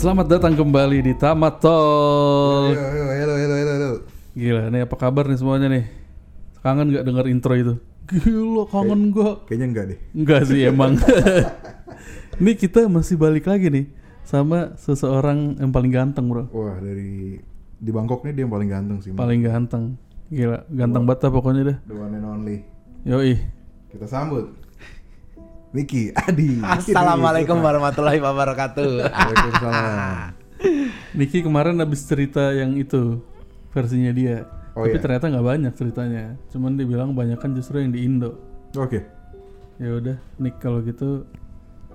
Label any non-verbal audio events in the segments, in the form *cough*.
Selamat datang kembali di Tamat Talk. Halo, halo, halo, halo, halo. Gila, nih apa kabar nih semuanya nih? Kangen gak denger intro itu? Gila, kangen gak? Kayaknya enggak deh. Enggak sih emang. *laughs* Nih kita masih balik lagi nih sama seseorang yang paling ganteng bro. Wah, dari di Bangkok nih dia yang paling ganteng sih. Paling ganteng. Gila, ganteng banget pokoknya dah. The one and only. Yoi. Kita sambut. Niki, Adi. Assalamualaikum warahmatullahi wabarakatuh. Waalaikumsalam. Niki kemarin habis cerita yang itu versinya dia. Oh, Tapi iya? ternyata nggak banyak ceritanya. Cuman dia bilang banyak kan justru yang di Indo. Oke. Ya udah, Nick kalau gitu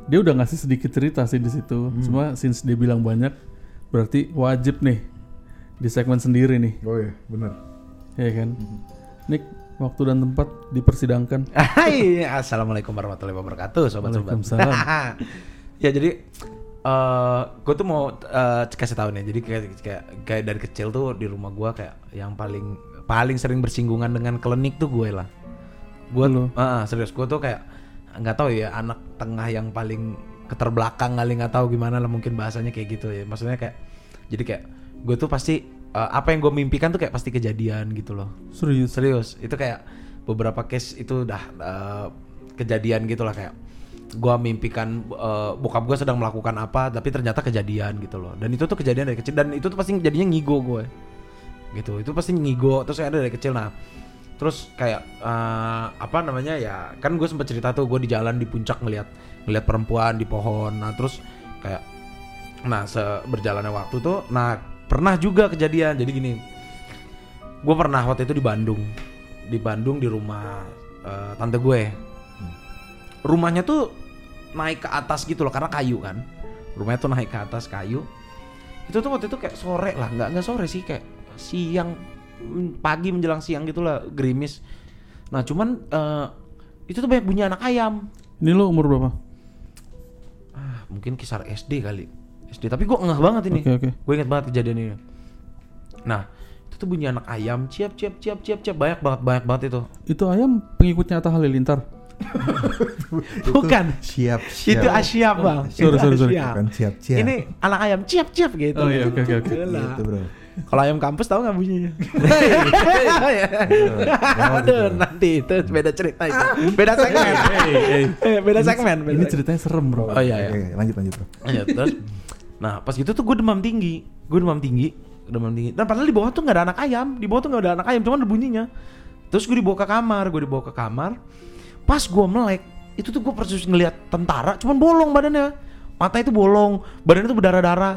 dia udah ngasih sedikit cerita sih di situ. Hmm. Cuma since dia bilang banyak, berarti wajib nih di segmen sendiri nih, Oh iya, benar. ya kan? Hmm. Nick, waktu dan tempat dipersidangkan. *laughs* Hai, assalamualaikum warahmatullahi wabarakatuh, sobat-sobat. Waalaikumsalam. *laughs* ya jadi eh gue tuh mau eh, kasih tahu nih. Jadi kayak, kayak kayak dari kecil tuh di rumah gue kayak yang paling paling sering bersinggungan dengan klinik tuh gue lah. Gue Lu? Ah, serius gue tuh kayak nggak tahu ya anak tengah yang paling keterbelakang kali nggak tahu gimana lah mungkin bahasanya kayak gitu ya. Maksudnya kayak jadi kayak gue tuh pasti eh, apa yang gue mimpikan tuh kayak pasti kejadian gitu loh. Serius. Serius, itu kayak beberapa case itu udah eh, kejadian gitu lah kayak gua mimpikan eh, bokap gua sedang melakukan apa tapi ternyata kejadian gitu loh. Dan itu tuh kejadian dari kecil dan itu tuh pasti jadinya ngigo gue. Gitu. Itu pasti ngigo terus ada dari kecil nah. Terus kayak eh, apa namanya ya kan gue sempat cerita tuh gue di jalan di puncak ngelihat ngelihat perempuan di pohon. Nah, terus kayak nah se berjalannya waktu tuh nah pernah juga kejadian. Jadi gini, gue pernah waktu itu di Bandung. Di Bandung di rumah eh, tante gue. Rumahnya tuh naik ke atas gitu loh karena kayu kan. Rumahnya tuh naik ke atas kayu. Itu tuh waktu itu kayak sore lah nggak nggak sore sih kayak siang mm, pagi menjelang siang gitulah gerimis. Nah cuman eh, itu tuh banyak bunyi anak ayam. Ini lo umur berapa? ah, mungkin kisar SD kali SD tapi gue ngeh banget ini Oke oke. gue inget banget kejadian ini nah itu tuh bunyi anak ayam ciap ciap ciap ciap ciap banyak banget banyak banget itu Itu ayam pengikutnya Atta Halilintar. *laughs* bukan Siap, siap. itu asyap bang Sorry, sorry, sorry. Bukan siap, siap. ini anak ayam ciap ciap gitu Oh iya oke oke oke. Gila. Gitu, bro. kalau ayam kampus tahu nggak bunyinya Gimana *laughs* aduh gitu? nanti itu beda cerita itu beda segmen beda segmen beda Ini ceritanya serem bro. oh iya iya lanjut, lanjut, bro. Iya, terus nah pas gitu tuh gue demam tinggi. Gue demam tinggi demam tinggi. Dan padahal di bawah tuh nggak ada anak ayam. Di bawah tuh nggak ada anak ayam cuman ada bunyinya. Terus gue dibawa ke kamar gue dibawa ke kamar. Pas gue melek itu tuh gue persis ngelihat tentara cuman bolong badannya. Mata itu bolong badannya tuh berdarah darah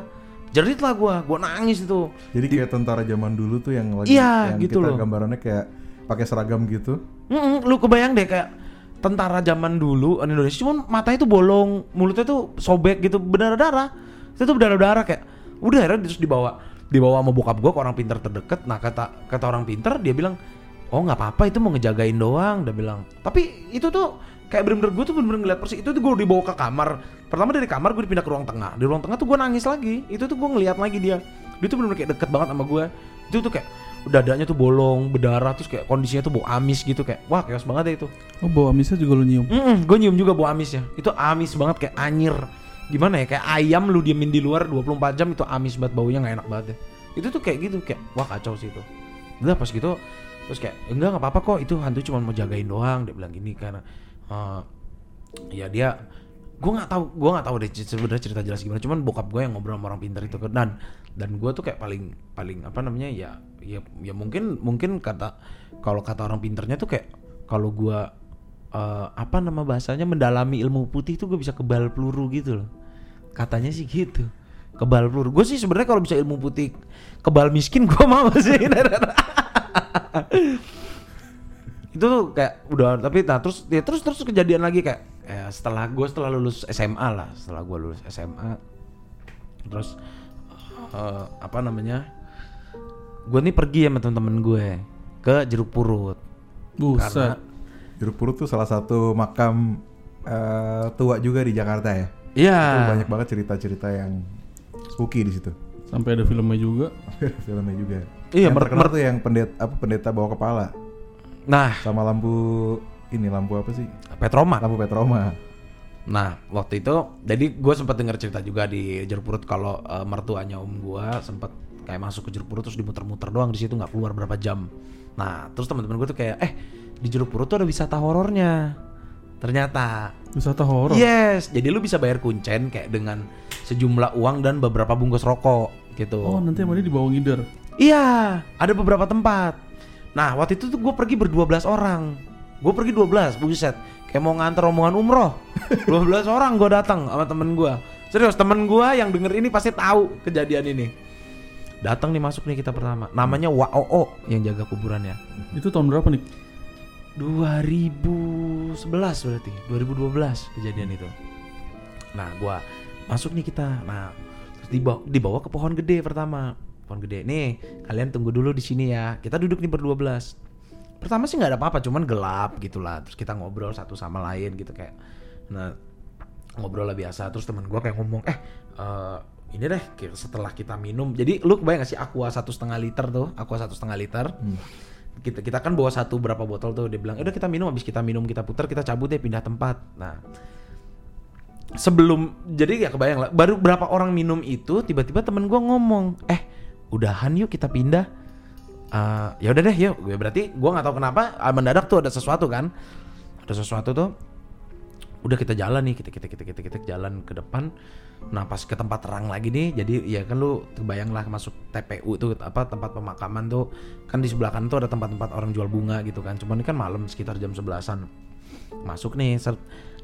jerit lah gue gue nangis itu. Jadi kayak tentara zaman dulu tuh yang lagi Iya, yang gitu kita loh. gambarannya kayak pakai seragam gitu. Mm-mm, lu kebayang deh kayak tentara zaman dulu di Indonesia cuman matanya tuh bolong mulutnya tuh sobek gitu berdarah darah itu tuh berdarah darah kayak udah akhirnya terus dibawa dibawa sama bokap gua ke orang pinter terdekat. Nah kata kata orang pinter dia bilang oh nggak apa-apa itu mau ngejagain doang dia bilang. Tapi itu tuh kayak bener-bener gue tuh bener-bener ngeliat persis itu tuh gue dibawa ke kamar. Pertama dari kamar gue dipindah ke ruang tengah. Di ruang tengah tuh gue nangis lagi. Itu tuh gue ngeliat lagi dia. Dia tuh bener-bener kayak deket banget sama gue itu tuh kayak dadanya tuh bolong berdarah terus kayak kondisinya tuh bau amis gitu kayak wah chaos banget ya itu. Oh bawa amisnya juga lo nyium. gue nyium juga bau amis ya itu amis banget kayak anyir gimana ya kayak ayam lu diemin di luar 24 jam itu amis banget baunya nggak enak banget ya. Itu tuh kayak gitu kayak wah kacau sih itu. Udah pas gitu terus kayak enggak nggak apa-apa kok itu hantu cuma mau jagain doang dia bilang gini karena eh, ya dia gue nggak tahu gue nggak tahu deh sebenarnya cerita jelas gimana cuman bokap gue yang ngobrol sama orang pintar itu dan dan gue tuh kayak paling paling apa namanya ya ya ya mungkin mungkin kata kalau kata orang pinternya tuh kayak kalau gue eh, apa nama bahasanya mendalami ilmu putih tuh gue bisa kebal peluru gitu loh. Katanya sih gitu kebal peluru. Gue sih sebenarnya kalau bisa ilmu putih kebal miskin gue mau *laughs* sih. Itu tuh kayak udah tapi nah terus ya terus terus kejadian lagi kayak ya setelah gue setelah lulus SMA lah setelah gue lulus SMA terus eh, apa namanya gue nih pergi sama temen-temen gue ke jeruk purut. Buset. Jeruk Purut tuh salah satu makam eh, tua juga di Jakarta ya. iya Itu banyak banget cerita-cerita yang spooky di situ. Sampai ada filmnya juga. Filmnya juga. Iya, yang terkenal mer- tuh yang pendeta apa pendeta bawa kepala nah sama lampu ini lampu apa sih? Petromak Lampu petroma. Nah waktu itu, jadi gue sempat dengar cerita juga di jeruk purut kalau eh, mertuanya om gue sempat kayak masuk ke jeruk purut terus dimuter-muter doang di situ nggak keluar berapa jam. Nah terus teman-teman gue tuh kayak, eh di jeruk purut tuh ada wisata horornya. Ternyata Wisata horor. Yes, jadi lu bisa bayar kuncen kayak dengan sejumlah uang dan beberapa bungkus rokok gitu. Oh, nanti dia dibawa ngider. Iya, ada beberapa tempat. Nah, waktu itu tuh gue pergi berdua belas orang. Gue pergi 12, buset. Kayak mau nganter rombongan umroh. *laughs* 12 orang gue datang sama temen gue. Serius, temen gue yang denger ini pasti tahu kejadian ini. Datang nih masuk nih kita pertama. Namanya WAOO yang jaga kuburannya. Itu tahun berapa nih? 2011 berarti 2012 kejadian itu. Nah gua masuk nih kita. Nah terus dibawa, dibawa ke pohon gede pertama. Pohon gede. Nih kalian tunggu dulu di sini ya. Kita duduk nih berdua belas. Pertama sih nggak ada apa-apa cuman gelap gitulah. Terus kita ngobrol satu sama lain gitu kayak nah ngobrol lah biasa. Terus teman gua kayak ngomong eh eh, ini deh setelah kita minum. Jadi lu kebayang gak sih aqua satu setengah liter tuh? Aqua satu setengah liter. Kita kita kan bawa satu berapa botol tuh. Dia bilang udah kita minum. Habis kita minum kita putar kita cabut deh pindah tempat. Nah sebelum jadi ya kebayang lah. Baru berapa orang minum itu tiba-tiba temen gua ngomong eh udahan yuk kita pindah. Eh, ya udah deh yuk. Gue berarti gua nggak tahu kenapa ah, mendadak tuh ada sesuatu kan? Ada sesuatu tuh. Udah kita jalan nih kita kita kita kita kita jalan ke depan nah pas ke tempat terang lagi nih jadi ya kan lu kebayang lah masuk TPU tuh apa tempat pemakaman tuh kan di sebelah kanan tuh ada tempat-tempat orang jual bunga gitu kan cuman ini kan malam sekitar jam sebelasan masuk nih set,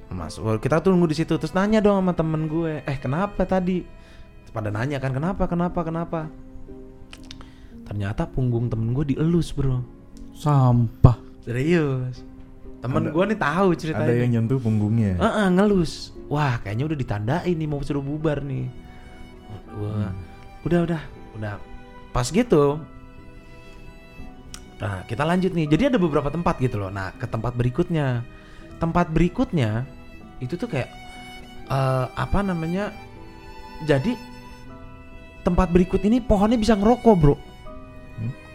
masuk kita tunggu di situ terus nanya dong sama temen gue eh kenapa tadi pada nanya kan kenapa kenapa kenapa ternyata punggung temen gue dielus bro Sampah. serius temen gue nih tahu ceritanya Ada yang nyentuh punggungnya. Heeh, ngelus. Wah, kayaknya udah ditandain nih mau suruh bubar nih. Wah, udah udah udah pas gitu. Nah, kita lanjut nih. Jadi ada beberapa tempat gitu loh. Nah, ke tempat berikutnya. Tempat berikutnya itu tuh kayak eh, apa namanya? Jadi tempat berikut ini pohonnya bisa ngerokok, Bro.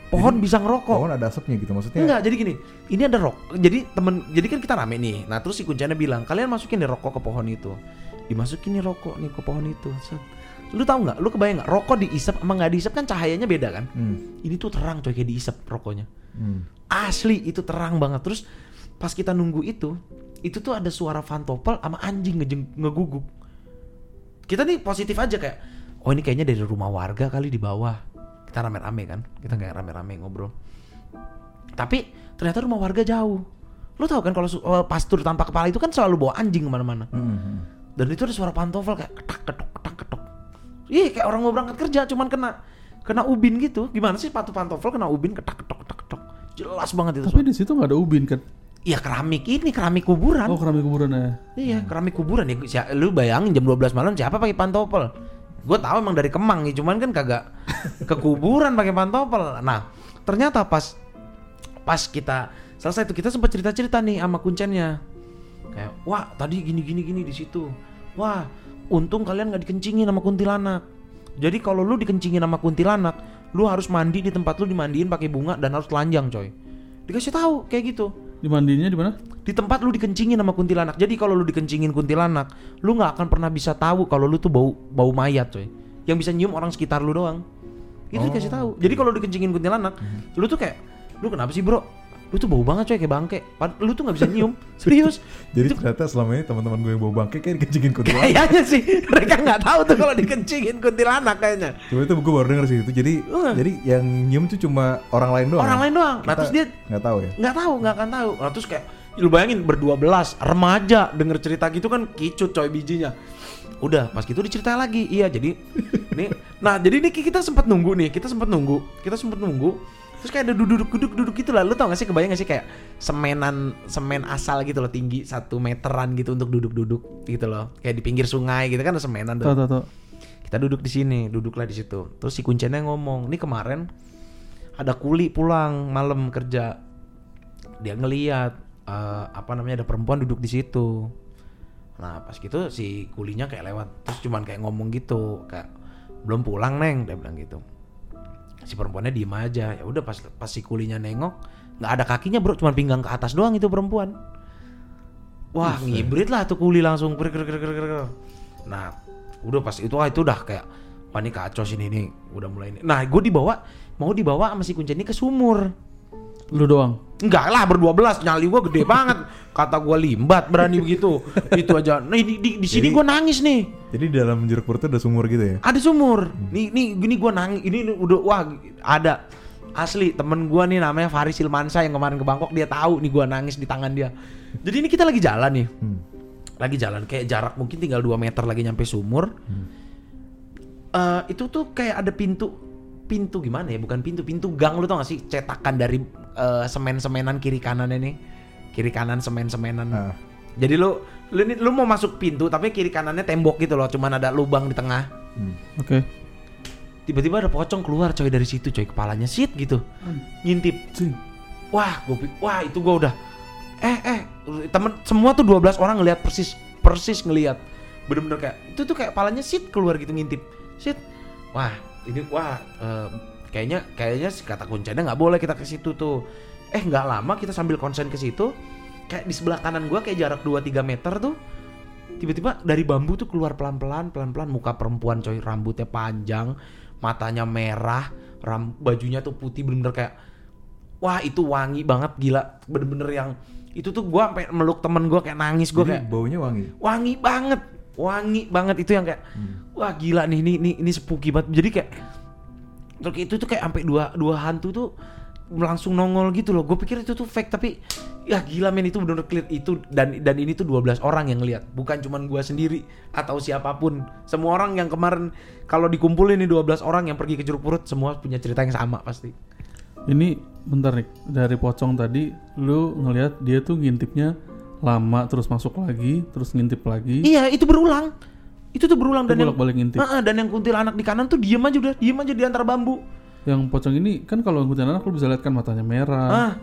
Pohon Jadi, bisa ngerokok. Pohon ada asapnya gitu maksudnya. Enggak, jadi gini, ini ada rok. Jadi temen, jadi kan kita rame nih. Nah terus si kuncinya bilang, kalian masukin deh rokok ke pohon itu. Dimasukin nih rokok nih ke pohon itu. Set. Lu tahu nggak? Lu kebayang nggak? Rokok diisep sama nggak diisep kan cahayanya beda kan? Hmm. Ini tuh terang coy kayak diisep rokoknya. Hmm. Asli itu terang banget. Terus pas kita nunggu itu, itu tuh ada suara fantopel sama anjing ngejeng, ngeguguk. Kita nih positif aja kayak, oh ini kayaknya dari rumah warga kali di bawah. Kita rame-rame kan, kita kayak rame-rame ngobrol. Tapi ternyata rumah warga jauh. Lu tahu kan kalau su- eh, pastur tanpa kepala itu kan selalu bawa anjing ke mana-mana. Hmm. Dan itu ada suara pantofel kayak ketak ketok ketak ketok. Ih kayak orang mau berangkat kerja cuman kena kena ubin gitu. Gimana sih sepatu pantofel kena ubin ketak ketok ketak ketok. Jelas banget itu. Tapi suara. di situ nggak ada ubin kan? Iya keramik ini keramik kuburan. Oh, keramik kuburan ya. Iya, keramik kuburan ya. Lu bayangin jam 12 malam siapa pakai pantopel? Gue tahu emang dari Kemang nih, cuman kan kagak ke kuburan pakai pantopel. Nah, ternyata pas pas kita selesai itu kita sempat cerita-cerita nih sama kuncennya. Kayak, wah tadi gini gini gini di situ. Wah, untung kalian nggak dikencingin sama kuntilanak. Jadi kalau lu dikencingin sama kuntilanak, lu harus mandi di tempat lu dimandiin pakai bunga dan harus telanjang, coy. Dikasih tahu kayak gitu Dimandinya di mana? di tempat lu dikencingin sama kuntilanak. Jadi kalau lu dikencingin kuntilanak, lu nggak akan pernah bisa tahu kalau lu tuh bau bau mayat, coy. Yang bisa nyium orang sekitar lu doang. Itu dikasih tahu. Jadi kalau dikencingin kuntilanak, lu tuh kayak, lu kenapa sih bro? Lu tuh bau banget coy kayak bangke. Pad- Lu tuh nggak bisa nyium. *laughs* Serius. Jadi ternyata selama ini teman-teman gue yang bawa bangke kayak dikencingin kuntilanak. Kayaknya sih mereka nggak tahu tuh kalau dikencingin kuntilanak kayaknya. Cuma itu gue baru denger sih itu. Jadi Heeh. jadi yang nyium tuh cuma orang lain doang. Orang lain doang. Nah terus dia nggak tahu ya. nggak tahu nggak akan tahu nah terus kayak lu bayangin berdua belas remaja denger cerita gitu kan kicut coy bijinya udah pas gitu diceritain lagi iya jadi nih nah jadi nih kita sempat nunggu nih kita sempat nunggu kita sempat nunggu terus kayak ada duduk duduk duduk gitu lah. Lu tau gak sih kebayang gak sih kayak semenan semen asal gitu loh tinggi satu meteran gitu untuk duduk duduk gitu loh. Kayak di pinggir sungai gitu kan ada semenan tuh. Tahu tahu. kita duduk di sini duduklah di situ. Terus si kuncennya ngomong ini kemarin ada kuli pulang malam kerja. Dia ngeliat eh, apa namanya ada perempuan duduk di situ. Nah pas gitu si kulinya kayak lewat. Terus cuman kayak ngomong gitu kayak belum pulang neng dia bilang gitu si perempuannya diem aja. Ya udah pas pas si kulinya nengok nggak ada kakinya bro. Cuman pinggang ke atas doang itu perempuan. Wah ngibrit lah tuh kuli langsung. Nah udah pas itu wah itu udah kayak ini kacau sini nih udah mulai ini. Nah gue dibawa mau dibawa sama si kuncen ini ke sumur Lu doang. Enggak lah berdua belas nyali gua gede banget. Kata gua limbat berani begitu. Itu aja. Nah di, di, di sini Jadi- gua nangis nih. Jadi di dalam jeruk purut itu ada sumur gitu ya? ada sumur. Nih nih gini gua nangis. Ini nih udah wah ada. Asli temen gua nih namanya Faris Silmansa yang kemarin ke Bangkok dia tahu nih gua nangis di tangan dia. Jadi ini kita lagi jalan nih. Hmm. lagi jalan kayak jarak mungkin tinggal 2 meter lagi nyampe sumur. Eh, itu tuh kayak ada pintu pintu gimana ya? Bukan pintu pintu gang lu tau gak sih? Cetakan dari eh, semen-semenan kiri kanan ini kiri kanan semen-semenan. Ah. jadi lu lu, ini- lu mau masuk pintu tapi kiri kanannya tembok gitu loh cuman ada lubang di tengah. Hmm. Oke. tiba-tiba ada pocong keluar coy dari situ coy kepalanya sit gitu. Ngintip. Cing. wah gua pi- wah itu gua udah eh eh temen semua tuh 12 orang ngelihat persis persis ngelihat bener-bener kayak itu tuh kayak palanya sit keluar gitu ngintip. Sit. Wah ini wah eh, kayaknya kayaknya kata kuncinya nggak boleh kita ke situ tuh. Eh nggak lama kita sambil konsen ke situ kayak di sebelah kanan gua kayak jarak 2-3 meter tuh tiba-tiba dari bambu tuh keluar pelan-pelan pelan-pelan. Muka perempuan coy rambutnya panjang matanya merah ram bajunya tuh putih bener-bener kayak wah itu wangi banget gila. Bener-bener yang itu tuh gua sampai meluk temen gua kayak nangis gua Jadi kayak baunya wangi. wangi banget wangi banget. Itu yang kayak wah gila nih ini ini ini spooky banget. Jadi kayak terus itu tuh kayak sampai dua dua hantu tuh langsung nongol gitu loh. Gue pikir itu tuh fake tapi ya gila men itu bener-bener clear. Itu dan dan ini tuh 12 orang yang ngeliat. Bukan cuman gua sendiri atau siapa pun. Semua orang yang kemarin kalau dikumpulin nih 12 orang yang pergi ke Curug Purut semua punya cerita yang sama pasti. Ini bentar nih dari pocong tadi lu ngelihat dia tuh ngintipnya lama terus masuk lagi terus ngintip lagi. Iya itu berulang itu tuh berulang Itu dan yang bolak-balik ngintip. Heeh, dan yang kuntilanak di kanan tuh diem aja udah diem aja di antara bambu. Yang pocong ini kan kalau ngikutin anak lu bisa lihat kan matanya merah, ah.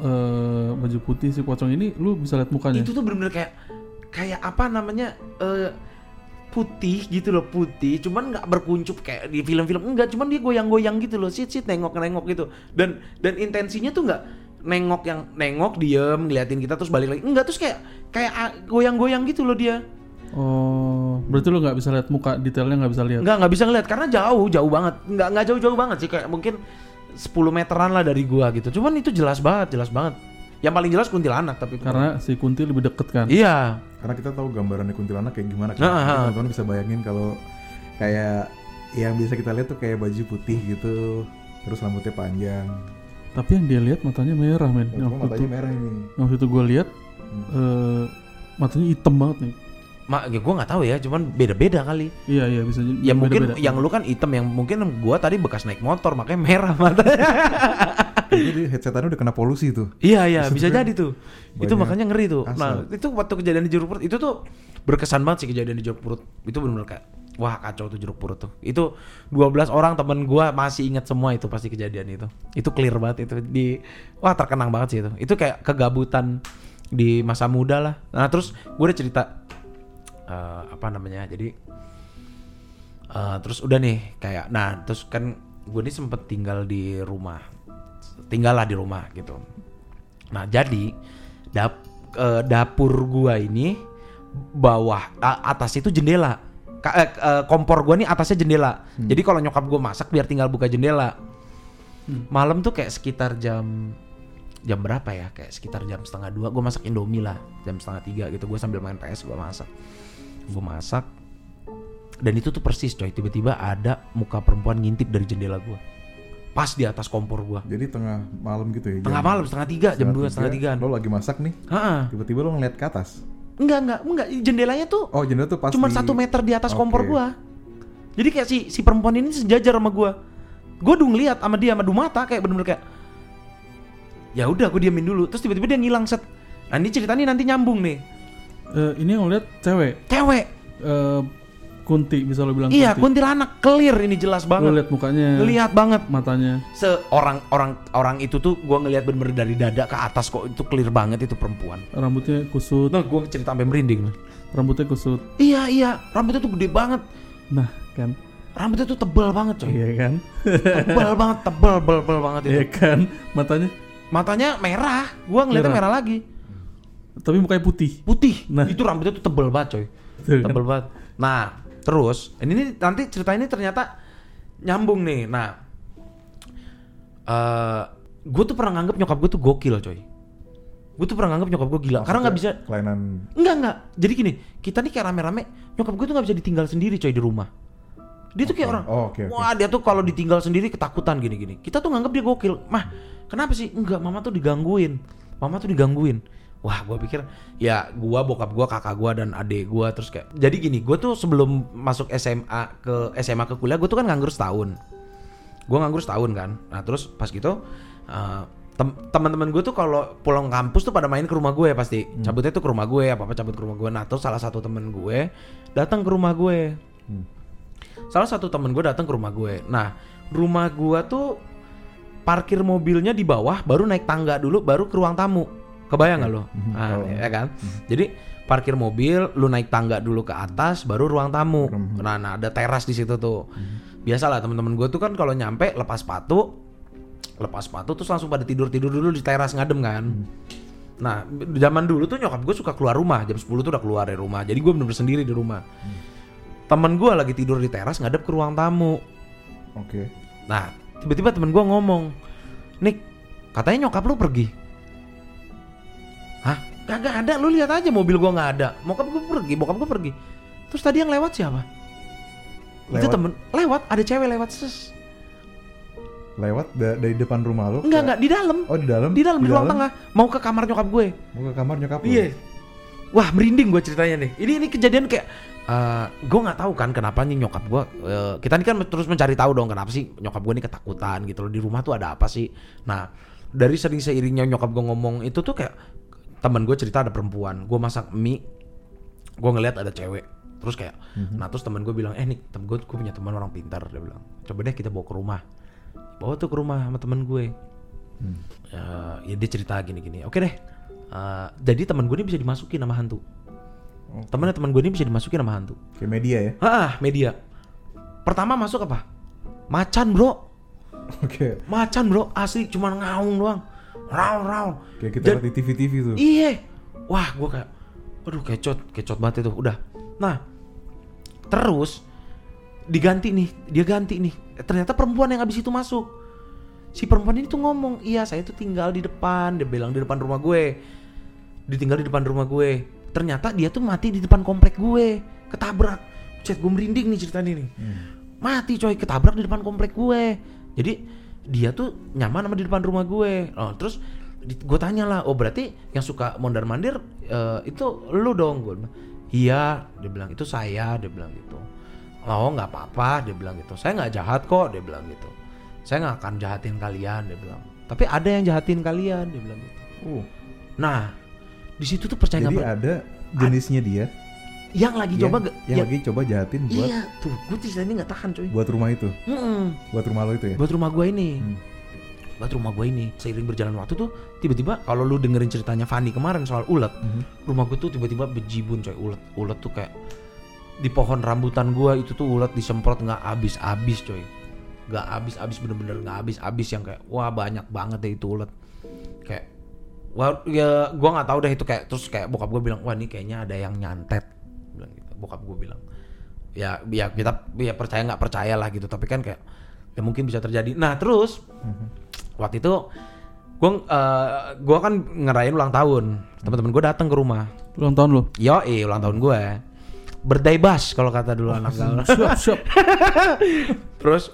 Eh, baju putih si pocong ini lu bisa lihat mukanya. itu tuh bener-bener kayak kayak apa namanya eh putih gitu loh putih. Cuman nggak berkuncup kayak di film-film enggak. Cuman dia goyang-goyang gitu loh sit sit nengok nengok gitu. Dan dan intensinya tuh nggak nengok yang nengok diem ngeliatin kita terus balik lagi. Enggak terus kayak kayak goyang-goyang gitu loh dia Oh, berarti lu nggak bisa lihat muka detailnya nggak bisa lihat. nggak nggak bisa ngeliat karena jauh jauh banget nggak nggak jauh-jauh banget sih kayak mungkin 10 meteran lah dari gua gitu cuman itu jelas banget jelas banget yang paling jelas kuntilanak tapi itu Karena si Kunti lebih deket kan. iya Karena kita tahu gambarannya kuntilanak kayak gimana kan. Nah, Jadi ah. teman-teman bisa bayangin kalau kayak yang bisa kita lihat tuh kayak baju putih gitu, terus rambutnya panjang. Tapi yang dia lihat matanya merah men. Oh, cuma Waktu itu, matanya merah ini. waktu itu gue lihat Hmm. eh, matanya hitam banget nih. Mak ya gua nggak tahu ya cuman beda-beda kali Iya iya bisa jadi. Ya mungkin beda-beda. yang lu kan hitam yang mungkin gua tadi bekas naik motor makanya merah matanya. *laughs* Jadi headsetannya udah kena polusi tuh. iya iya bisa jadi tuh. Itu makanya ngeri tuh. asap. Nah, itu waktu kejadian di Jeruk Purut itu tuh berkesan banget sih kejadian di Jeruk Purut. Itu benar-benar kayak wah kacau tuh Jeruk Purut tuh. Itu 12 orang temen gua masih ingat semua itu pasti kejadian itu. Itu clear banget itu di wah terkenang banget sih itu. Itu kayak kegabutan di masa muda lah. Nah, terus gue udah cerita eh, apa namanya? Jadi Eh, terus udah nih kayak nah terus kan gue nih sempet tinggal di rumah tinggal lah di rumah gitu. Nah jadi dap eh, dapur gua ini bawah a- atas itu jendela. Ka- eh, eh, kompor gua nih atasnya jendela. Jadi kalau nyokap gua masak biar tinggal buka jendela. Malam tuh kayak sekitar jam jam berapa ya? Kayak sekitar jam setengah dua gue masak indomie lah jam setengah tiga gitu. Gue sambil main ps gue masak gue masak. Dan itu tuh persis coy. Tiba-tiba ada muka perempuan ngintip dari jendela gue pas di atas kompor gue Jadi tengah malam gitu ya. tengah jam- malam setengah tiga jam dua setengah tigaan Lo lagi masak nih, Heeh. tiba-tiba lo ngeliat ke atas. enggak enggak enggak. Jendelanya tuh Oh jendela tuh pas cuma di- satu meter di atas Oke. kompor gua. Jadi kayak si si perempuan ini sejajar sama gua. Gua udah ngeliat sama dia sama mata kayak bener-bener kayak ya udah gua diamin dulu. Terus tiba-tiba dia ngilang set. Nah ini ceritanya nanti nyambung nih Eh, ini yang lihat cewek. cewek Eh, Kunti bisa lo bilang iya Kunti. kuntilanak clear ini jelas Lo banget lihat mukanya, ngelihat banget matanya. seorang orang orang itu tuh gua ngelihat bener-bener dari dada ke atas kok itu clear banget itu perempuan Rambutnya kusut, nah gua cerita sampai merinding rambutnya kusut. iya iya rambutnya tuh gede banget Nah, kan. rambutnya tuh tebal banget coy Iya kan? tebal banget tebal tebal, tebal banget itu Iya kan? Matanya matanya merah gua ngeliatnya Merah. merah lagi Tapi mukanya putih. putih. Nah. Itu rambutnya tuh tebel banget coy. Tuh kan. Tebel banget. Nah, terus ini nanti cerita ini ternyata nyambung nih. Nah, eh gue tuh pernah nganggep nyokap gue tuh gokil coy. Gue tuh pernah nganggep nyokap gue gila. Karena nggak bisa. kelainan Enggak enggak. Jadi gini, kita nih kayak rame-rame. Nyokap gue tuh nggak bisa ditinggal sendiri coy di rumah. Dia tuh kayak orang. Oh, oke, oke. Wah dia tuh kalau ditinggal sendiri ketakutan gini-gini. Kita tuh nganggep dia gokil. Mah, kenapa sih? Enggak, mama tuh digangguin. Mama tuh digangguin. Wah, gua pikir ya gua, bokap gua, kakak gua dan adik gua terus kayak. Jadi gini, gua tuh sebelum masuk SMA ke SMA ke kuliah, gua tuh kan nganggur setahun. Gua nganggur setahun kan. Nah, terus pas gitu eh, tem- teman-teman gue tuh kalau pulang kampus tuh pada main ke rumah gue pasti cabutnya tuh ke rumah gue apa apa cabut ke rumah gue nah terus salah satu temen gue datang ke rumah gue Hmm. salah satu temen gue datang ke rumah gue nah rumah gue tuh parkir mobilnya di bawah baru naik tangga dulu baru ke ruang tamu kebayang nggak lo Mhm. nah, Oh. ya kan? Jadi parkir mobil lu naik tangga dulu ke atas baru ruang tamu. Mhm. nah, nah ada teras di situ tuh. Biasalah teman-teman gue tuh kan kalau nyampe lepas sepatu lepas sepatu terus langsung pada tidur tidur dulu di teras ngadem kan. Nah zaman dulu tuh nyokap gue suka keluar rumah jam 10 tuh udah keluar dari rumah. Jadi gue bener-bener sendiri di rumah. Temen gue lagi tidur di teras ngadep ke ruang tamu. Oke. Nah, tiba-tiba temen gua ngomong, Nick, katanya nyokap lu pergi. Kagak ada, lu lihat aja mobil gua nggak ada. Bokap gua pergi, bokap gua pergi. Terus tadi yang lewat siapa? Itu Lewat? temen, lewat, ada cewek lewat ses. Lewat da- dari depan rumah lu? Enggak, enggak, di dalam. Oh di dalam? Di dalam, di ruang tengah. Mau ke kamar nyokap gue. Mau ke kamar nyokap lu? Iya. Wah, merinding gua ceritanya nih. Ini ini kejadian kayak eh gue nggak tahu kan kenapa nih nyokap gue kita ini kan terus mencari tahu dong kenapa sih nyokap gue nih ketakutan gitu loh di rumah tuh ada apa sih nah dari sering seiringnya nyokap gue ngomong itu tuh kayak teman gue cerita ada perempuan. Gue masak mie gue ngeliat ada cewek. Terus kayak nah terus teman gue bilang eh nih temen gue gue punya teman orang pintar dia bilang. Coba deh kita bawa ke rumah. Bawa tuh ke rumah sama temen gue. Ya, ya dia cerita gini-gini. Oke deh Eh, jadi teman gue ini bisa dimasukin sama hantu. Temennya teman gue ini bisa dimasukin sama hantu. Kayak media ya? ah media. Pertama masuk apa? Macan bro. Oke. macan bro. Asli cuma ngaung doang raung raung Kayak kita lihat di TV-TV tuh. Iya. Wah, gua kayak aduh kecot, kecot banget itu. Udah. Nah, terus diganti nih, dia ganti nih. Ternyata perempuan yang abis itu masuk. Si perempuan ini tuh ngomong, "Iya, saya tuh tinggal di depan." Dia bilang di depan rumah gue. Ditinggal di depan rumah gue. Ternyata dia tuh mati di depan komplek gue. Ketabrak. Cet, gue merinding nih ceritanya nih. Mati coy, ketabrak di depan komplek gue. Jadi dia tuh nyaman sama di depan rumah gue. Oh, terus gue tanya lah, oh berarti yang suka mondar mandir eh, itu lu dong gue. Iya, dia bilang itu saya, dia bilang gitu. Oh nggak apa-apa, dia bilang gitu. Saya nggak jahat kok, dia bilang gitu. Saya nggak akan jahatin kalian, dia bilang. Tapi ada yang jahatin kalian, dia bilang gitu. Uh, Nah, di situ tuh percaya jadi per- ada jenisnya dia yang lagi yang, coba yang yang- lagi coba jahatin buat iya tuh, gue cerita ini nggak tahan coy. buat rumah itu, Mm-mm. buat rumah lo itu ya. buat rumah gue ini Hmm. buat rumah gue ini seiring berjalan waktu tuh tiba-tiba kalau lu dengerin ceritanya Fanny kemarin soal ulet Mhm. rumah gue tuh tiba-tiba bejibun coy ulet ulet tuh kayak di pohon rambutan gue itu tuh ulet disemprot nggak habis-habis coy nggak habis-habis bener-bener nggak habis-habis yang kayak wah banyak banget deh itu ulet kayak wah ya gue nggak tahu deh itu kayak terus kayak bokap gue bilang wah ini kayaknya ada yang nyantet bokap gue bilang. Ya ya kita ya percaya nggak percaya lah gitu. Tapi kan kayak ya mungkin bisa terjadi. Nah terus waktu itu gue gua kan ngerayain ulang tahun. Teman-teman gue datang ke rumah. Ulang tahun lo. yo ulang tahun gue berdai bas kalau kata dulu anak gaul. *laughs* Siap, siap. terus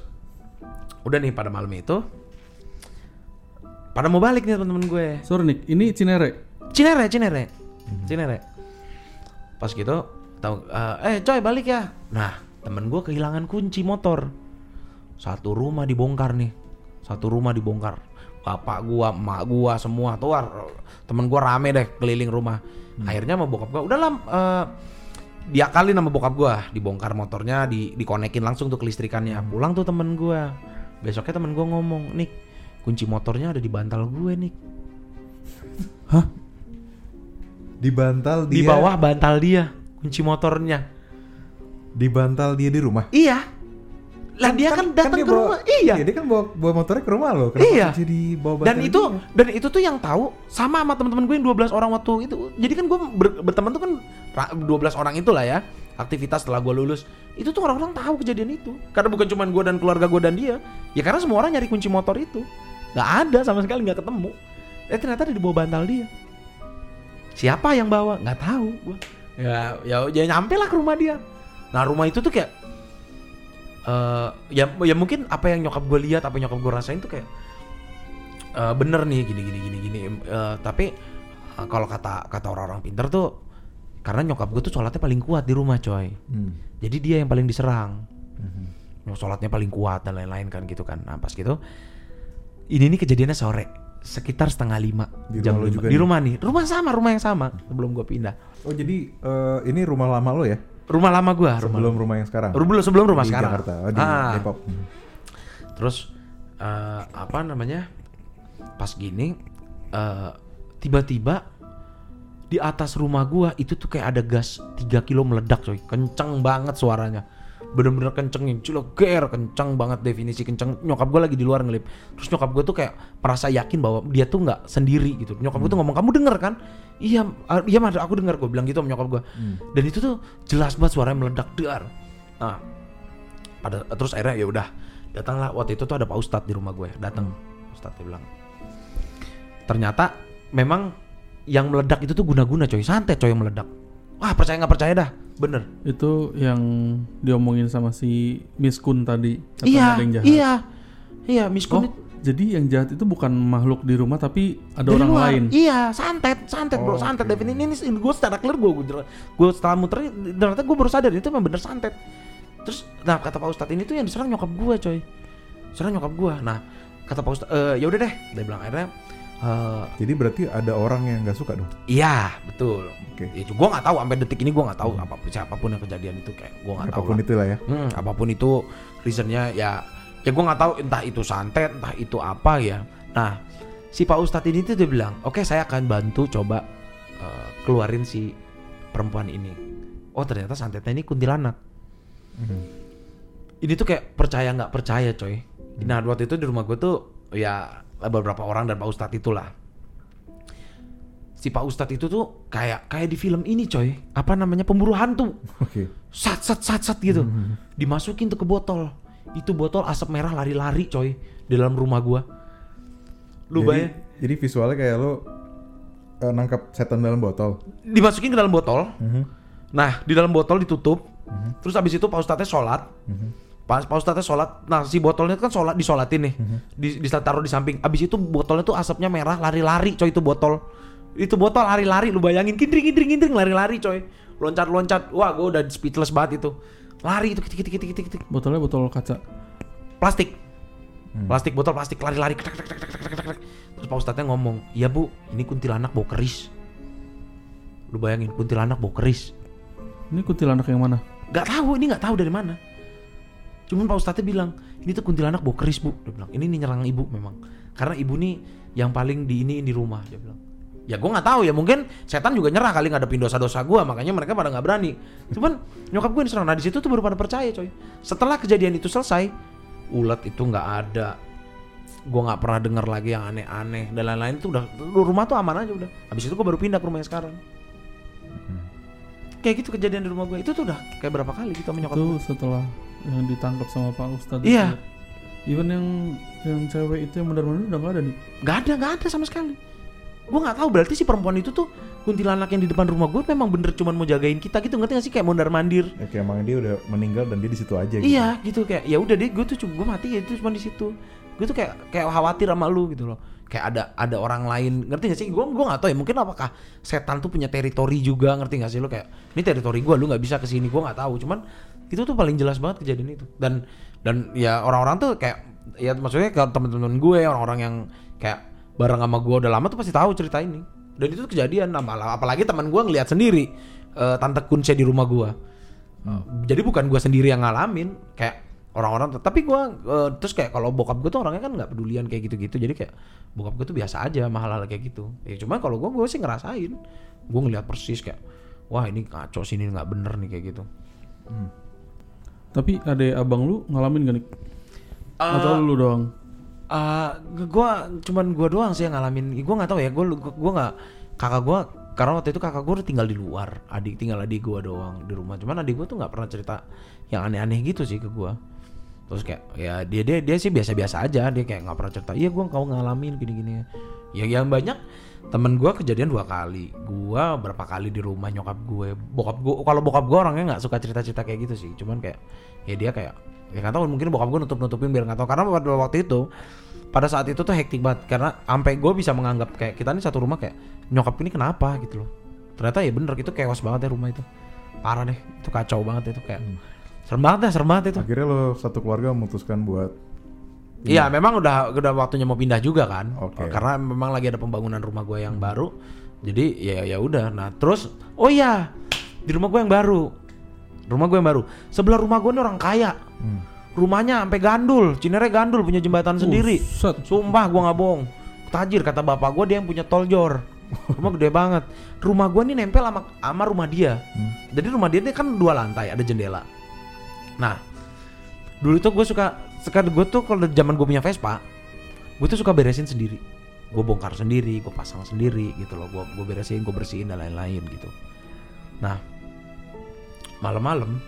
udah nih pada malam itu pada mau balik nih teman-teman gue Sorry Nick, ini Cinere. Cinere, Cinere, Cinere. Pas gitu, tahu, eh coy balik ya. Nah, temen gue kehilangan kunci motor. Satu rumah dibongkar nih, satu rumah dibongkar. Bapak gua, emak gua, semua tuh war- temen gua rame deh keliling rumah. Akhirnya sama bokap gua, udah lah, eh, diakalin sama bokap gua, dibongkar motornya, di dikonekin langsung tuh ke listrikannya. Pulang tuh temen gua. Besoknya temen gua ngomong, Nik, kunci motornya ada di bantal gue, Nik. Di bantal dia Di bawah bantal dia, kunci motornya. di bantal dia di rumah. Iya. Lah dia kan, datang dia ke bawa- rumah. Iya. dia kan bawa, bawa motornya ke rumah lo. Kenapa Iya. jadi bawa Dan itu dia? dan itu tuh yang tahu sama sama teman-teman gue yang 12 orang waktu itu. Jadi kan gue ber- berteman tuh kan ra- 12 orang itulah ya. Aktivitas setelah gue lulus. Itu tuh orang-orang tahu kejadian itu. Karena bukan cuma gue dan keluarga gue dan dia. Ya karena semua orang nyari kunci motor itu. Gak ada sama sekali nggak ketemu. Eh ternyata ada di bawah bantal dia. Siapa yang bawa? Nggak tahu gue. Ya ya ya nyampe lah ke rumah dia. Nah rumah itu tuh kayak eh ya ya mungkin apa yang nyokap gue lihat apa yang nyokap gue rasain tuh kayak eh, bener nih gini gini gini gini Eh, tapi eh, kalau kata kata orang-orang pinter tuh karena nyokap gue tuh sholatnya paling kuat di rumah coy Hmm. jadi dia yang paling diserang Mhm. sholatnya paling kuat dan lain-lain kan gitu kan nah pas gitu ini nih kejadiannya sore sekitar setengah lima Di jam rumah lima. juga di nih? rumah nih rumah sama rumah yang sama sebelum gue pindah Oh jadi eh, ini rumah lama lo ya? rumah lama gue rumah Sebelum rumah yang sekarang? sebelum sebelum rumah di sekarang Jakarta, oh, di Ah. Depok. Terus eh, apa namanya? Pas gini eh, tiba-tiba di atas rumah gua itu tuh kayak ada gas 3 kilo meledak coy. Kenceng banget suaranya. Bener-bener kenceng yang cileger, kenceng banget definisi kenceng. Nyokap gua lagi di luar ngelip. Terus nyokap gua tuh kayak merasa yakin bahwa dia tuh nggak sendiri gitu. Nyokap gua tuh ngomong, "Kamu denger kan?" Iya, ah, iya mah aku denger gua bilang gitu sama nyokap gua. Dan itu tuh jelas banget suaranya meledak dar. Nah, pada terus akhirnya ya udah datanglah waktu itu tuh ada Pak Ustadz di rumah gue datang Ustadz dia bilang ternyata memang yang meledak itu tuh guna-guna coy santet coy yang meledak wah percaya nggak percaya dah bener Itu yang diomongin sama si Miskun tadi. Katanya iya ada yang jahat. iya iya Oh, miskun jadi yang jahat itu bukan makhluk di rumah tapi ada dari orang luar. lain. iya santet santet bro Oh, santet oke. Devin ini, ini gue secara clear gue gue setelah muter ternyata gue baru sadar itu memang bener santet terus nah kata Pak Ustadz ini tuh yang diserang nyokap gue coy serang nyokap gue nah kata Pak Ustadz "Eh, ya udah deh dia bilang akhirnya eh, Jadi berarti ada orang yang nggak suka dong? Iya betul. Oke. Itu gue nggak tahu sampai detik ini gue nggak tahu apa pun siapa pun yang kejadian itu kayak gue nggak tahu Apa pun lah. itulah ya. Hmm, apa pun itu reasonnya ya ya gue nggak tahu entah itu santet entah itu apa ya. Nah si Pak Ustadz ini tuh dia bilang oke saya akan bantu coba eh, keluarin si perempuan ini. Oh ternyata santetnya ini kuntilanak. Mhm. Ini tuh kayak percaya nggak percaya coy. Nah waktu itu di rumah gue tuh ya beberapa orang dan Pak Ustadz itulah. Si Pak Ustadz itu tuh kayak kayak di film ini coy. Apa namanya? Pemburu hantu. Oke. sat sat sat sat gitu. Dimasukin tuh ke botol. Itu botol asap merah lari-lari coy di dalam rumah gua. Lu jadi, bayang. jadi visualnya kayak lo eh, nangkap setan dalam botol. dimasukin ke dalam botol. Mhm. nah di dalam botol ditutup. Terus habis itu Pak Ustadznya sholat Pas Pak Ustadznya sholat, nah si botolnya kan sholat disolatin nih, di, ditaruh di samping. Abis itu botolnya tuh asapnya merah, lari-lari coy itu botol. Itu botol lari-lari, lu bayangin kindring kindring kindring lari-lari coy. Loncat-loncat, wah gue udah speechless banget itu. Lari itu kitik kitik kitik kitik. Botolnya botol kaca. Plastik. Plastik botol plastik lari-lari. Terus Pak Ustadznya ngomong, "Iya Bu, ini kuntilanak bau keris." Lu bayangin kuntilanak bau keris. Ini kuntilanak yang mana? Gak tahu, ini nggak tahu dari mana. Cuman Pak Ustadznya bilang, ini tuh kuntilanak bau keris bu. Dia bilang, ini nih nyerang ibu memang. Karena ibu nih yang paling di ini di rumah. Dia bilang. Ya gue nggak tahu ya mungkin setan juga nyerah kali ngadepin dosa-dosa gue makanya mereka pada nggak berani. Cuman nyokap gue diserang. Nah di situ tuh baru pada percaya coy. Setelah kejadian itu selesai, ulat itu nggak ada. Gue nggak pernah dengar lagi yang aneh-aneh dan lain-lain itu udah rumah tuh aman aja udah. Habis itu gue baru pindah ke rumah yang sekarang. Kayak gitu kejadian di rumah gue itu tuh udah kayak berapa kali gitu sama nyokap Itu gue. setelah yang ditangkap sama Pak Ustadz. Iya. itu. Even yang yang cewek itu yang benar-benar udah nggak ada nih. Gak ada, gak ada sama sekali. Gue nggak tahu berarti si perempuan itu tuh kuntilanak yang di depan rumah gue memang bener cuman mau jagain kita gitu ngerti gak sih kayak mondar mandir. Ya, kayak emang dia udah meninggal dan dia di situ aja. Gitu. Iya gitu kayak ya udah deh gue tuh cuma gue mati ya itu cuma di situ. Gue tuh kayak kayak khawatir sama lu gitu loh. Kayak ada ada orang lain ngerti gak sih? Gue gue nggak tahu ya mungkin apakah setan tuh punya teritori juga ngerti gak sih lo kayak ini teritori gue lu nggak bisa ke sini gue nggak tahu cuman itu tuh paling jelas banget kejadian itu. Dan dan ya orang-orang tuh kayak ya maksudnya kalau teman-teman gue orang-orang yang kayak bareng sama gue udah lama tuh pasti tahu cerita ini. Dan itu tuh kejadian Apal- apalagi teman gue ngelihat sendiri eh, tante kunci di rumah gue. Jadi bukan gue sendiri yang ngalamin kayak orang-orang tuh- tapi gue terus kayak kalau bokap gue tuh orangnya kan nggak pedulian kayak gitu-gitu jadi kayak bokap gue tuh biasa aja sama hal-hal kayak gitu. Ya cuma kalau gue gue sih ngerasain. Gue ngelihat persis kayak wah ini ngaco sini nggak bener nih kayak gitu Tapi ada abang lu ngalamin gak nih? Eh, Atau lu doang? Eh, gua cuman gua doang sih yang ngalamin. Gua nggak tahu ya. Gua gua nggak kakak gua karena waktu itu kakak gua udah tinggal di luar. Adik tinggal adik gua doang di rumah. Cuman adik gua tuh nggak pernah cerita yang aneh-aneh gitu sih ke gua. Terus kayak ya dia dia dia sih biasa-biasa aja. Dia kayak nggak pernah cerita. Iya gua kau ngalamin gini-gini. Ya yang banyak temen gua kejadian dua kali. Gua berapa kali di rumah nyokap gue. Bokap gua kalau bokap gua orangnya nggak suka cerita-cerita kayak gitu sih. Cuman kayak ya dia kayak ya nggak tahu mungkin bokap gue nutup nutupin biar nggak tahu. Karena pada waktu itu pada saat itu tuh hektik banget. Karena sampai gue bisa menganggap kayak kita ini satu rumah kayak nyokap ini kenapa gitu loh. Ternyata ya bener itu chaos banget ya rumah itu. Parah deh itu kacau banget itu kayak. Serem banget ya serem banget itu. Akhirnya lo satu keluarga memutuskan buat Iya, memang udah udah waktunya mau pindah juga kan. Oke. Karena memang lagi ada pembangunan rumah gue yang baru. Jadi ya ya udah. Nah, terus oh iya, di rumah gue yang baru. Rumah gue yang baru. Sebelah rumah gue ini orang kaya. Hmm. Rumahnya sampai gandul, Cinere gandul punya jembatan sendiri. Set. Sumpah gue nggak bohong. Tajir kata bapak gue dia yang punya tol jor. Rumah gede banget. Rumah gue nih nempel sama sama rumah dia. Jadi rumah dia ini kan dua lantai, ada jendela. Nah, dulu tuh gue suka sekarang gue tuh kalau zaman gue punya Vespa, gue tuh suka beresin sendiri. Gue bongkar sendiri, gue pasang sendiri gitu loh. Gue gue beresin, gue bersihin dan lain-lain gitu. Nah, malam-malam,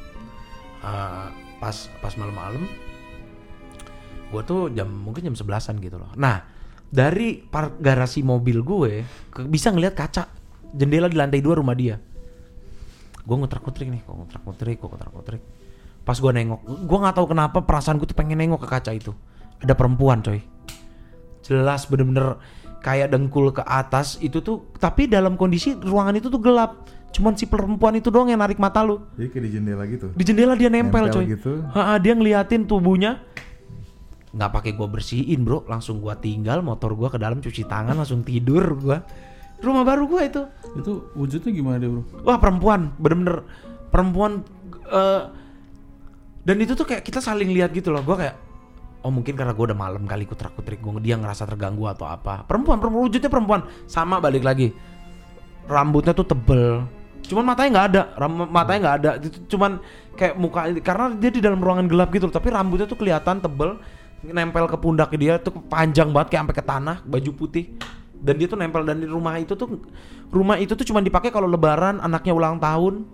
eh, pas pas malam-malam, gue tuh jam mungkin jam sebelasan gitu loh. Nah, dari par garasi mobil gue ke- bisa ngeliat kaca jendela di lantai dua rumah dia. Gue ngutrak-ngutrik nih, gue ngutrak-ngutrik, gue ngutrak-ngutrik. Pas gue nengok, gue nggak tahu kenapa perasaan gue tuh pengen nengok ke kaca itu. Ada perempuan coy. Jelas bener-bener kayak dengkul ke atas itu tuh, tapi dalam kondisi ruangan itu tuh gelap. Cuman si perempuan itu doang yang narik mata lu. Jadi kayak di jendela gitu. Di jendela dia nempel, Nempel coy. gitu. Ha, dia ngeliatin tubuhnya. Nggak pakai gua bersihin bro, langsung gua tinggal motor gua ke dalam cuci tangan langsung tidur gua. Rumah baru gua itu. Itu wujudnya gimana deh bro? Wah perempuan, bener-bener perempuan. eh, dan itu tuh kayak kita saling lihat gitu loh. Gua kayak, oh mungkin karena gua udah malam kali kutrak kutrik gua dia ngerasa terganggu atau apa. Perempuan, perempuan wujudnya perempuan. Sama balik lagi, rambutnya tuh tebel. Cuman matanya nggak ada, ram- matanya nggak ada. Itu cuman kayak muka karena dia di dalam ruangan gelap gitu. Tapi rambutnya tuh kelihatan tebel, nempel ke pundak dia tuh panjang banget kayak sampai ke tanah, baju putih. Dan dia tuh nempel dan di rumah itu tuh rumah itu tuh cuman dipakai kalau lebaran, anaknya ulang tahun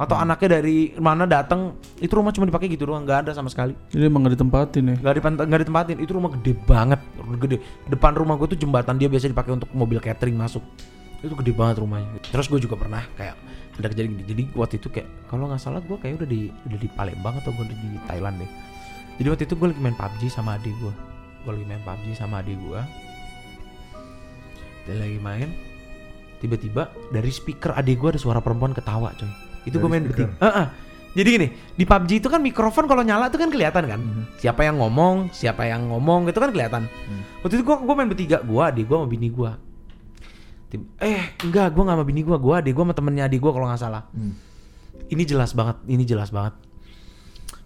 atau anaknya dari mana datang itu rumah cuma dipakai gitu doang nggak ada sama sekali. Jadi emang gak ditempatin ya? nggak dipant- nggak ditempatin itu rumah gede banget gede. Depan rumah gue tuh jembatan dia biasa dipakai untuk mobil catering masuk. Itu gede banget rumahnya. Terus gue juga pernah kayak ada kejadian gini. Jadi waktu itu kayak kalau nggak salah gue kayak udah di udah di Palembang atau gue udah di Thailand deh. Jadi waktu itu gue lagi main PUBG sama adik gue gue lagi main PUBG sama adik gue dia lagi main tiba-tiba dari speaker adik gue ada suara perempuan ketawa coy itu gue main bertiga. Heeh. jadi gini di PUBG itu kan mikrofon kalau nyala tuh kan kelihatan kan? Siapa yang ngomong siapa yang ngomong itu kan kelihatan. Waktu itu gue gue main bertiga gue adik gue sama bini gue eh enggak gue nggak sama bini gue gue adik gue sama temennya adik gue kalau nggak salah. Hmm. ini jelas banget ini jelas banget.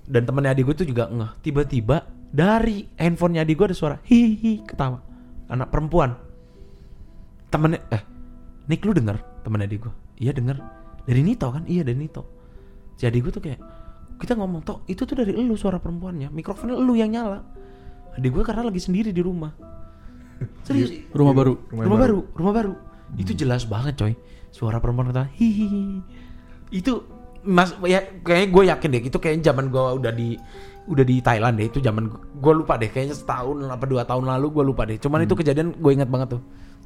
Dan temennya adik gue tuh juga ngeh. Tiba-tiba dari handphonenya adik gue ada suara hihi ketawa. Anak perempuan. Temennya eh Nick lu denger temennya adik gue iya denger dari Nito kan? Iya dari Nito. Si adik gue tuh kayak kita ngomong toh itu tuh dari elu suara perempuannya. Mikrofonnya elu yang nyala. Adik gue karena lagi sendiri di rumah. *laughs* Serius? Rumah baru. Rumah rumah, baru. baru. rumah baru. Itu jelas banget coy. Suara perempuan kata hihi itu mas ya kayaknya gue yakin deh itu kayaknya zaman gue udah di udah di Thailand deh itu zaman gue lupa deh kayaknya setahun apa dua tahun lalu gue lupa deh. Cuman itu kejadian gue ingat banget tuh.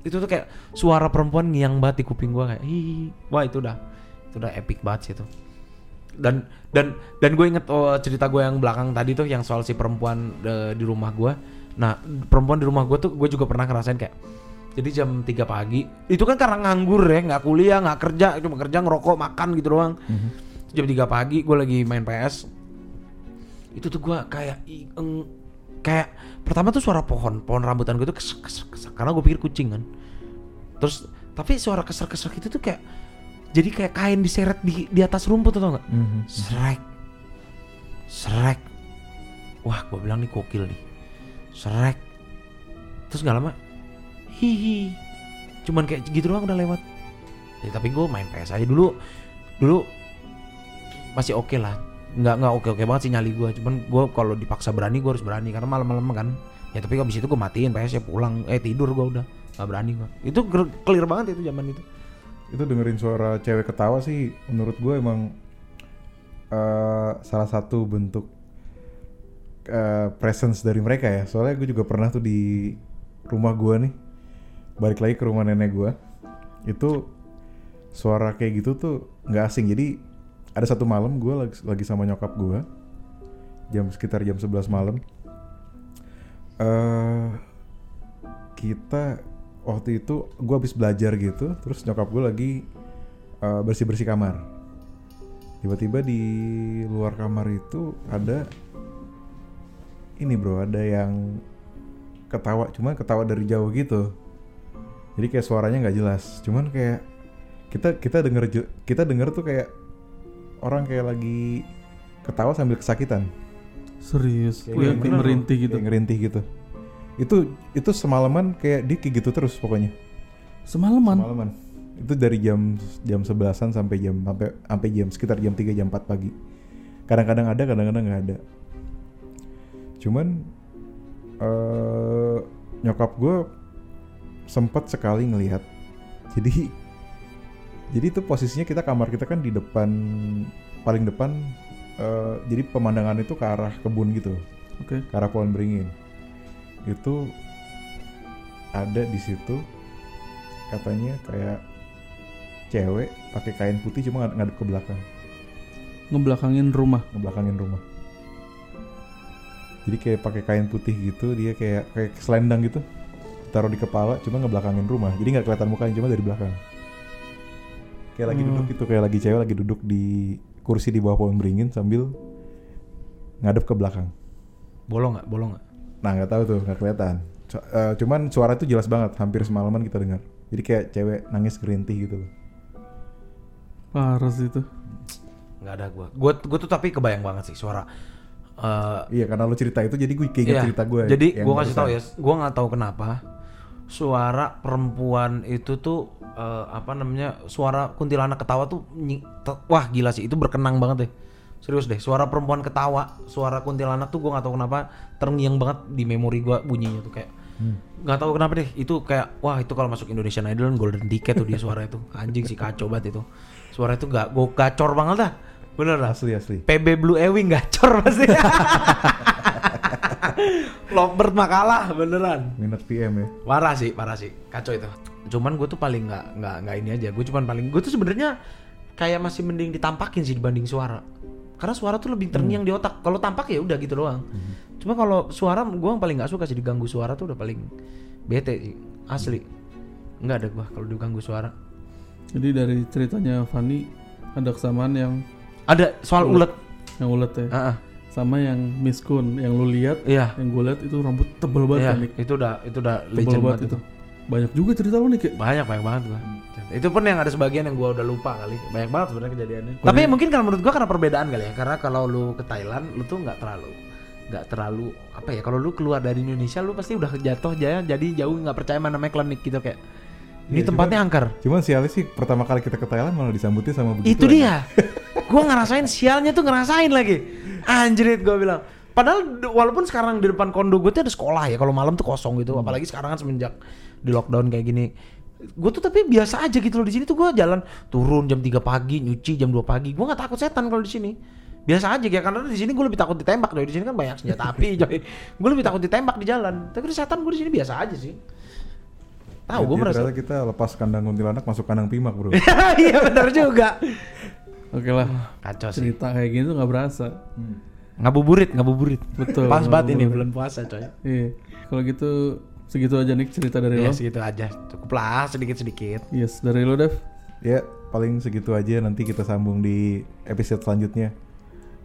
Itu tuh kayak suara perempuan ngiang banget di kuping gue kayak hihi wah itu udah itu udah epic banget sih itu. Dan dan dan gue inget oh, cerita gue yang belakang tadi tuh yang soal si perempuan eh, di rumah gue. Nah perempuan di rumah gue tuh gue juga pernah ngerasain kayak jadi jam 3 pagi itu kan karena nganggur ya nggak kuliah nggak kerja cuma kerja ngerokok makan gitu doang. Jam 3 pagi gue lagi main PS itu tuh gue kayak eng- kayak pertama tuh suara pohon pohon rambutan gue tuh kesek kesek kesek karena gue pikir kucing kan. Terus tapi suara kesek kesek itu tuh kayak jadi kayak kain diseret di di atas rumput tau nggak? Mhm. Shrek Shrek Wah gue bilang nih gokil nih. Shrek Terus gak lama Hihi. Cuman kayak gitu doang udah lewat. Ya, Tapi gue main PS aja dulu. Dulu Masih oke lah. Nggak nggak oke oke banget sih nyali gue cuman gue kalau dipaksa berani gue harus berani. Karena malam-malam kan. Ya tapi abis itu gue matiin PS ya pulang. Eh tidur gue udah. Nggak berani gue itu clear banget itu zaman itu itu dengerin suara cewek ketawa sih menurut gue emang eh, salah satu bentuk eh, presence dari mereka ya. Soalnya gue juga pernah tuh di rumah gue nih balik lagi ke rumah nenek gue itu suara kayak gitu tuh nggak asing. Jadi ada satu malam gue lagi, lagi sama nyokap gue jam sekitar jam 11 malam eh kita waktu itu gue habis belajar gitu terus nyokap gue lagi bersih bersih kamar. Tiba-tiba di luar kamar itu ada ini bro ada yang ketawa cuman ketawa dari jauh gitu. Jadi kayak suaranya nggak jelas cuman kayak kita kita denger kita denger tuh kayak orang kayak lagi ketawa sambil kesakitan. Serius, Kayak loh. merintih gitu. Kayak ngerintih gitu itu itu semalaman kayak dia kayak gitu terus pokoknya Semalaman. Semalaman. Itu dari jam jam 11-an sampai jam sampai sampai jam sekitar jam 3 jam 4 pagi. Kadang-kadang ada, kadang-kadang nggak ada. Cuman eh nyokap gue sempat sekali ngelihat. Jadi jadi itu posisinya kita kamar kita kan di depan paling depan eh, jadi pemandangan itu ke arah kebun gitu Oke. ke arah pohon beringin itu ada di situ katanya kayak cewek pakai kain putih cuma ngad- ngadep ke belakang. Ngebelakangin rumah. ngebelakangin rumah. Jadi kayak pakai kain putih gitu dia kayak kayak selendang gitu. Taruh di kepala cuma ngebelakangin rumah. Jadi nggak kelihatan mukanya cuma dari belakang. Kayak lagi Hmm. duduk gitu kayak lagi cewek lagi duduk di kursi di bawah pohon beringin sambil ngadep ke belakang. Bolong nggak? Bolong nggak Nah nggak tahu tuh nggak kelihatan. Co- eh, cuman suara itu jelas banget, hampir semalaman kita dengar. Jadi kayak cewek nangis gerintih gitu loh. Parah sih itu. nggak ada gue gue gue tuh tapi kebayang banget sih suara eh, Iya karena lu cerita itu jadi gue keinget Iya. cerita gue. Jadi gue kasih tahu ya, gue nggak tahu kenapa suara perempuan itu tuh eh, apa namanya suara kuntilanak ketawa tuh wah gila sih itu berkenang banget deh serius deh suara perempuan ketawa suara kuntilanak tuh gue nggak tahu kenapa terngiang banget di memori gue bunyinya tuh kayak Hmm. nggak tahu kenapa deh itu kayak wah itu kalau masuk Indonesian Idol golden ticket tuh dia suara itu anjing sih kacau banget itu suara itu gak gue gacor banget dah bener lah Asli asli. PB Blue Ewing gacor pasti. *laughs* Lovebird makalah beneran. Minat PM ya. Parah sih, parah sih. Kacau itu. Cuman gue tuh paling nggak nggak nggak ini aja. Gue cuman paling gue tuh sebenarnya kayak masih mending ditampakin sih dibanding suara. Karena suara tuh lebih terngiang di otak. Kalau tampak ya udah gitu doang. Cuma kalau suara gue yang paling nggak suka sih diganggu suara tuh udah paling bete sih. Asli. Nggak ada gua kalau diganggu suara. Jadi dari ceritanya Fanny ada kesamaan yang Ada soal ulet. yang ulet ya. Ah, ah. Sama yang Miss Kun yang lu lihat, Iya. yang gue lihat itu rambut tebel banget Iya, kan, itu udah itu udah Tebel banget itu. itu. Banyak juga cerita lu nih kayak. Banyak banyak banget gua. Itu pun yang ada sebagian yang gua udah lupa kali. Banyak banget sebenarnya kejadiannya. Kalau Tapi mungkin kalau menurut gua karena perbedaan kali ya. Karena kalau lu ke Thailand lu tuh nggak terlalu nggak terlalu apa ya kalau lu keluar dari Indonesia lu pasti udah jatuh jaya jadi jauh nggak percaya mana namanya klinik gitu kayak ini Iya, tempatnya angker Cuman sialnya sih pertama kali kita ke Thailand malah disambutnya sama begitu. itu dia gua ngerasain sialnya tuh ngerasain lagi anjrit gua bilang padahal walaupun sekarang di depan kondo gue tuh ada sekolah ya kalau malam tuh kosong gitu apalagi sekarang kan semenjak di lockdown kayak gini gue tuh tapi biasa aja gitu loh di sini tuh gue jalan turun jam 3 pagi nyuci jam 2 pagi. Gue nggak takut setan kalau di sini. Biasa aja kayak karena di sini gue lebih takut ditembak deh di sini kan banyak senjata api *laughs* coy gue lebih takut ditembak di jalan. Tapi setan gue di sini biasa aja sih. Tahu gue Jadi merasa ternyata kita lepas kandang kuntilanak masuk kandang pimak bro. *laughs* iya benar juga. Oke lah. kacau sih. Cerita kayak gini tuh nggak berasa. ngabuburit ngabuburit. Betul. pas banget ini bulan puasa coy. Iya. Kalau gitu segitu aja nih cerita dari ya lo. segitu aja cukup lah sedikit sedikit Yes, dari lo Dev. ya paling segitu aja nanti kita sambung di episode selanjutnya.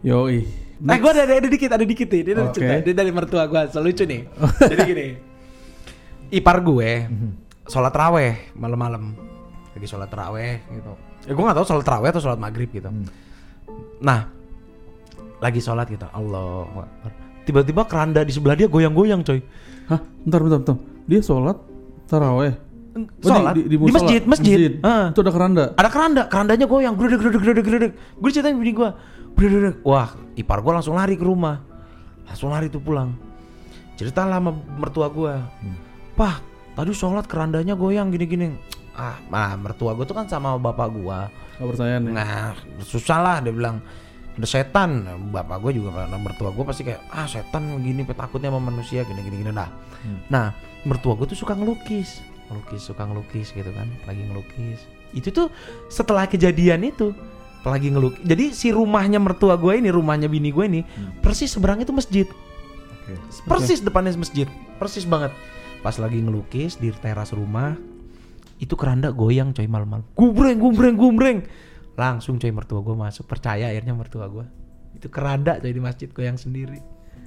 Yoi. Eh gue ada, ada dikit, ada dikit nih. Dia, dari Oke. cerita. Dia dari mertua gue, lucu nih. *laughs* Jadi gini, ipar gue sholat raweh malam-malam, lagi sholat raweh gitu. Ya gue nggak tahu sholat raweh atau sholat maghrib gitu. Nah, lagi sholat gitu, Allah. Tiba-tiba keranda di sebelah dia goyang-goyang coy. Hah? Bentar, bentar, bentar. Dia sholat taraweh. Oh, sholat di, di, di, di, musola? masjid, masjid. Heeh. Itu ada keranda. Ada keranda, kerandanya goyang, gredek gredek gredek gredek. Gue ceritain bini gue, gredek. Wah, ipar gue langsung lari ke rumah, langsung lari tuh pulang. Cerita lah sama mertua gue, pah, tadi sholat kerandanya goyang gini-gini. Ah, nah, mertua gue tuh kan sama bapak gue. Gak percaya nih. Nah, susah lah dia bilang ada setan. Bapak gue juga karena mertua gue pasti kayak ah setan gini takutnya sama manusia gini gini gini nah. Nah, mertua gue tuh suka ngelukis, ngelukis suka ngelukis gitu kan, lagi ngelukis. Itu tuh setelah kejadian itu lagi ngelukis. Jadi si rumahnya mertua gue ini, rumahnya bini gue ini, persis seberang itu masjid. Oke. Persis depannya masjid, persis banget. Pas lagi ngelukis di teras rumah, itu keranda goyang coy malam-malam. Gumbreng, gumbreng, gumbreng. Langsung coy mertua gue masuk, percaya akhirnya mertua gue. Itu keranda coy di masjid goyang sendiri.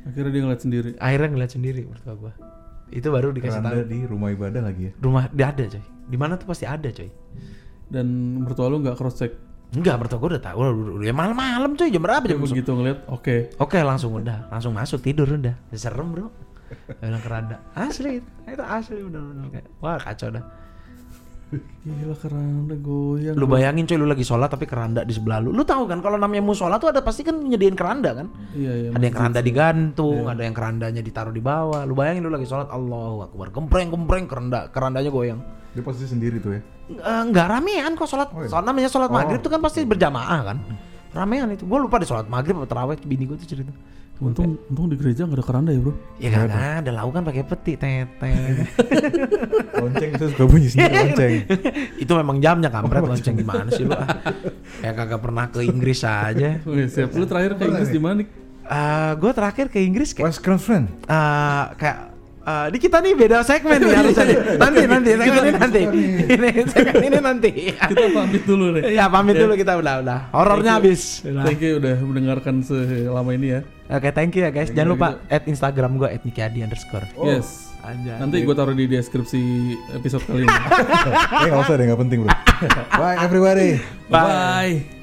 Akhirnya dia ngeliat sendiri. Akhirnya ngeliat sendiri mertua gue. Itu baru dikasih tahu. di rumah ibadah lagi ya. Rumah dia ada coy. Di mana tuh pasti ada coy. Dan mertua lu nggak cross check. Enggak, mertua gue udah tahu. Udah, udah, udah malam-malam coy, jam berapa jam begitu ngeliat, oke. Oke langsung udah, langsung masuk tidur udah. Serem bro. Bilang keranda. Asli, itu asli bener-bener wah kacau dah. Gila keranda goyang. Lu bayangin coy lu lagi sholat tapi keranda di sebelah lu. Lu tahu kan kalau namanya musola tuh ada pasti kan nyediain keranda kan. Iya iya. Ada yang keranda digantung, ada yang kerandanya ditaruh di bawah. Lu bayangin lu lagi sholat Allahu Akbar, gempreng gempreng keranda, kerandanya goyang. Dia pasti sendiri tuh ya. Eh, Enggak ramean kok sholat. Oh, iya. Soal namanya sholat Oh. maghrib tuh kan pasti berjamaah kan. Ramean itu. Gue lupa di sholat maghrib atau terawih bini gue tuh cerita. Untung untung di gereja nggak ada keranda ya bro. Ya kan ada laukan pakai peti teteh. *laughs* Lonceng itu suka bunyi sendiri *laughs* lonceng. itu memang jamnya kampret lonceng gimana sih lu? Kayak kagak pernah ke Inggris aja. *laughs* Oke siap. Lu terakhir ke Inggris di mana? Nik? Eh gue terakhir ke Inggris kayak West Girlfriend. eh kayak eh, di kita nih beda segmen nih harusnya nih. Nanti nanti segmen ini nanti. Ini segmen ini nanti. Kita pamit dulu nih. Ya pamit dulu kita udah udah. Horornya habis. Thank you udah mendengarkan selama ini ya. Oke, thank you ya guys. Jangan lupa add Instagram gue @nikiadi underscore. Yes. Anjay. Nanti gue taruh di deskripsi episode kali ini. *laughs* Eh nggak usah deh nggak penting bro. *laughs* Bye everybody. Bye.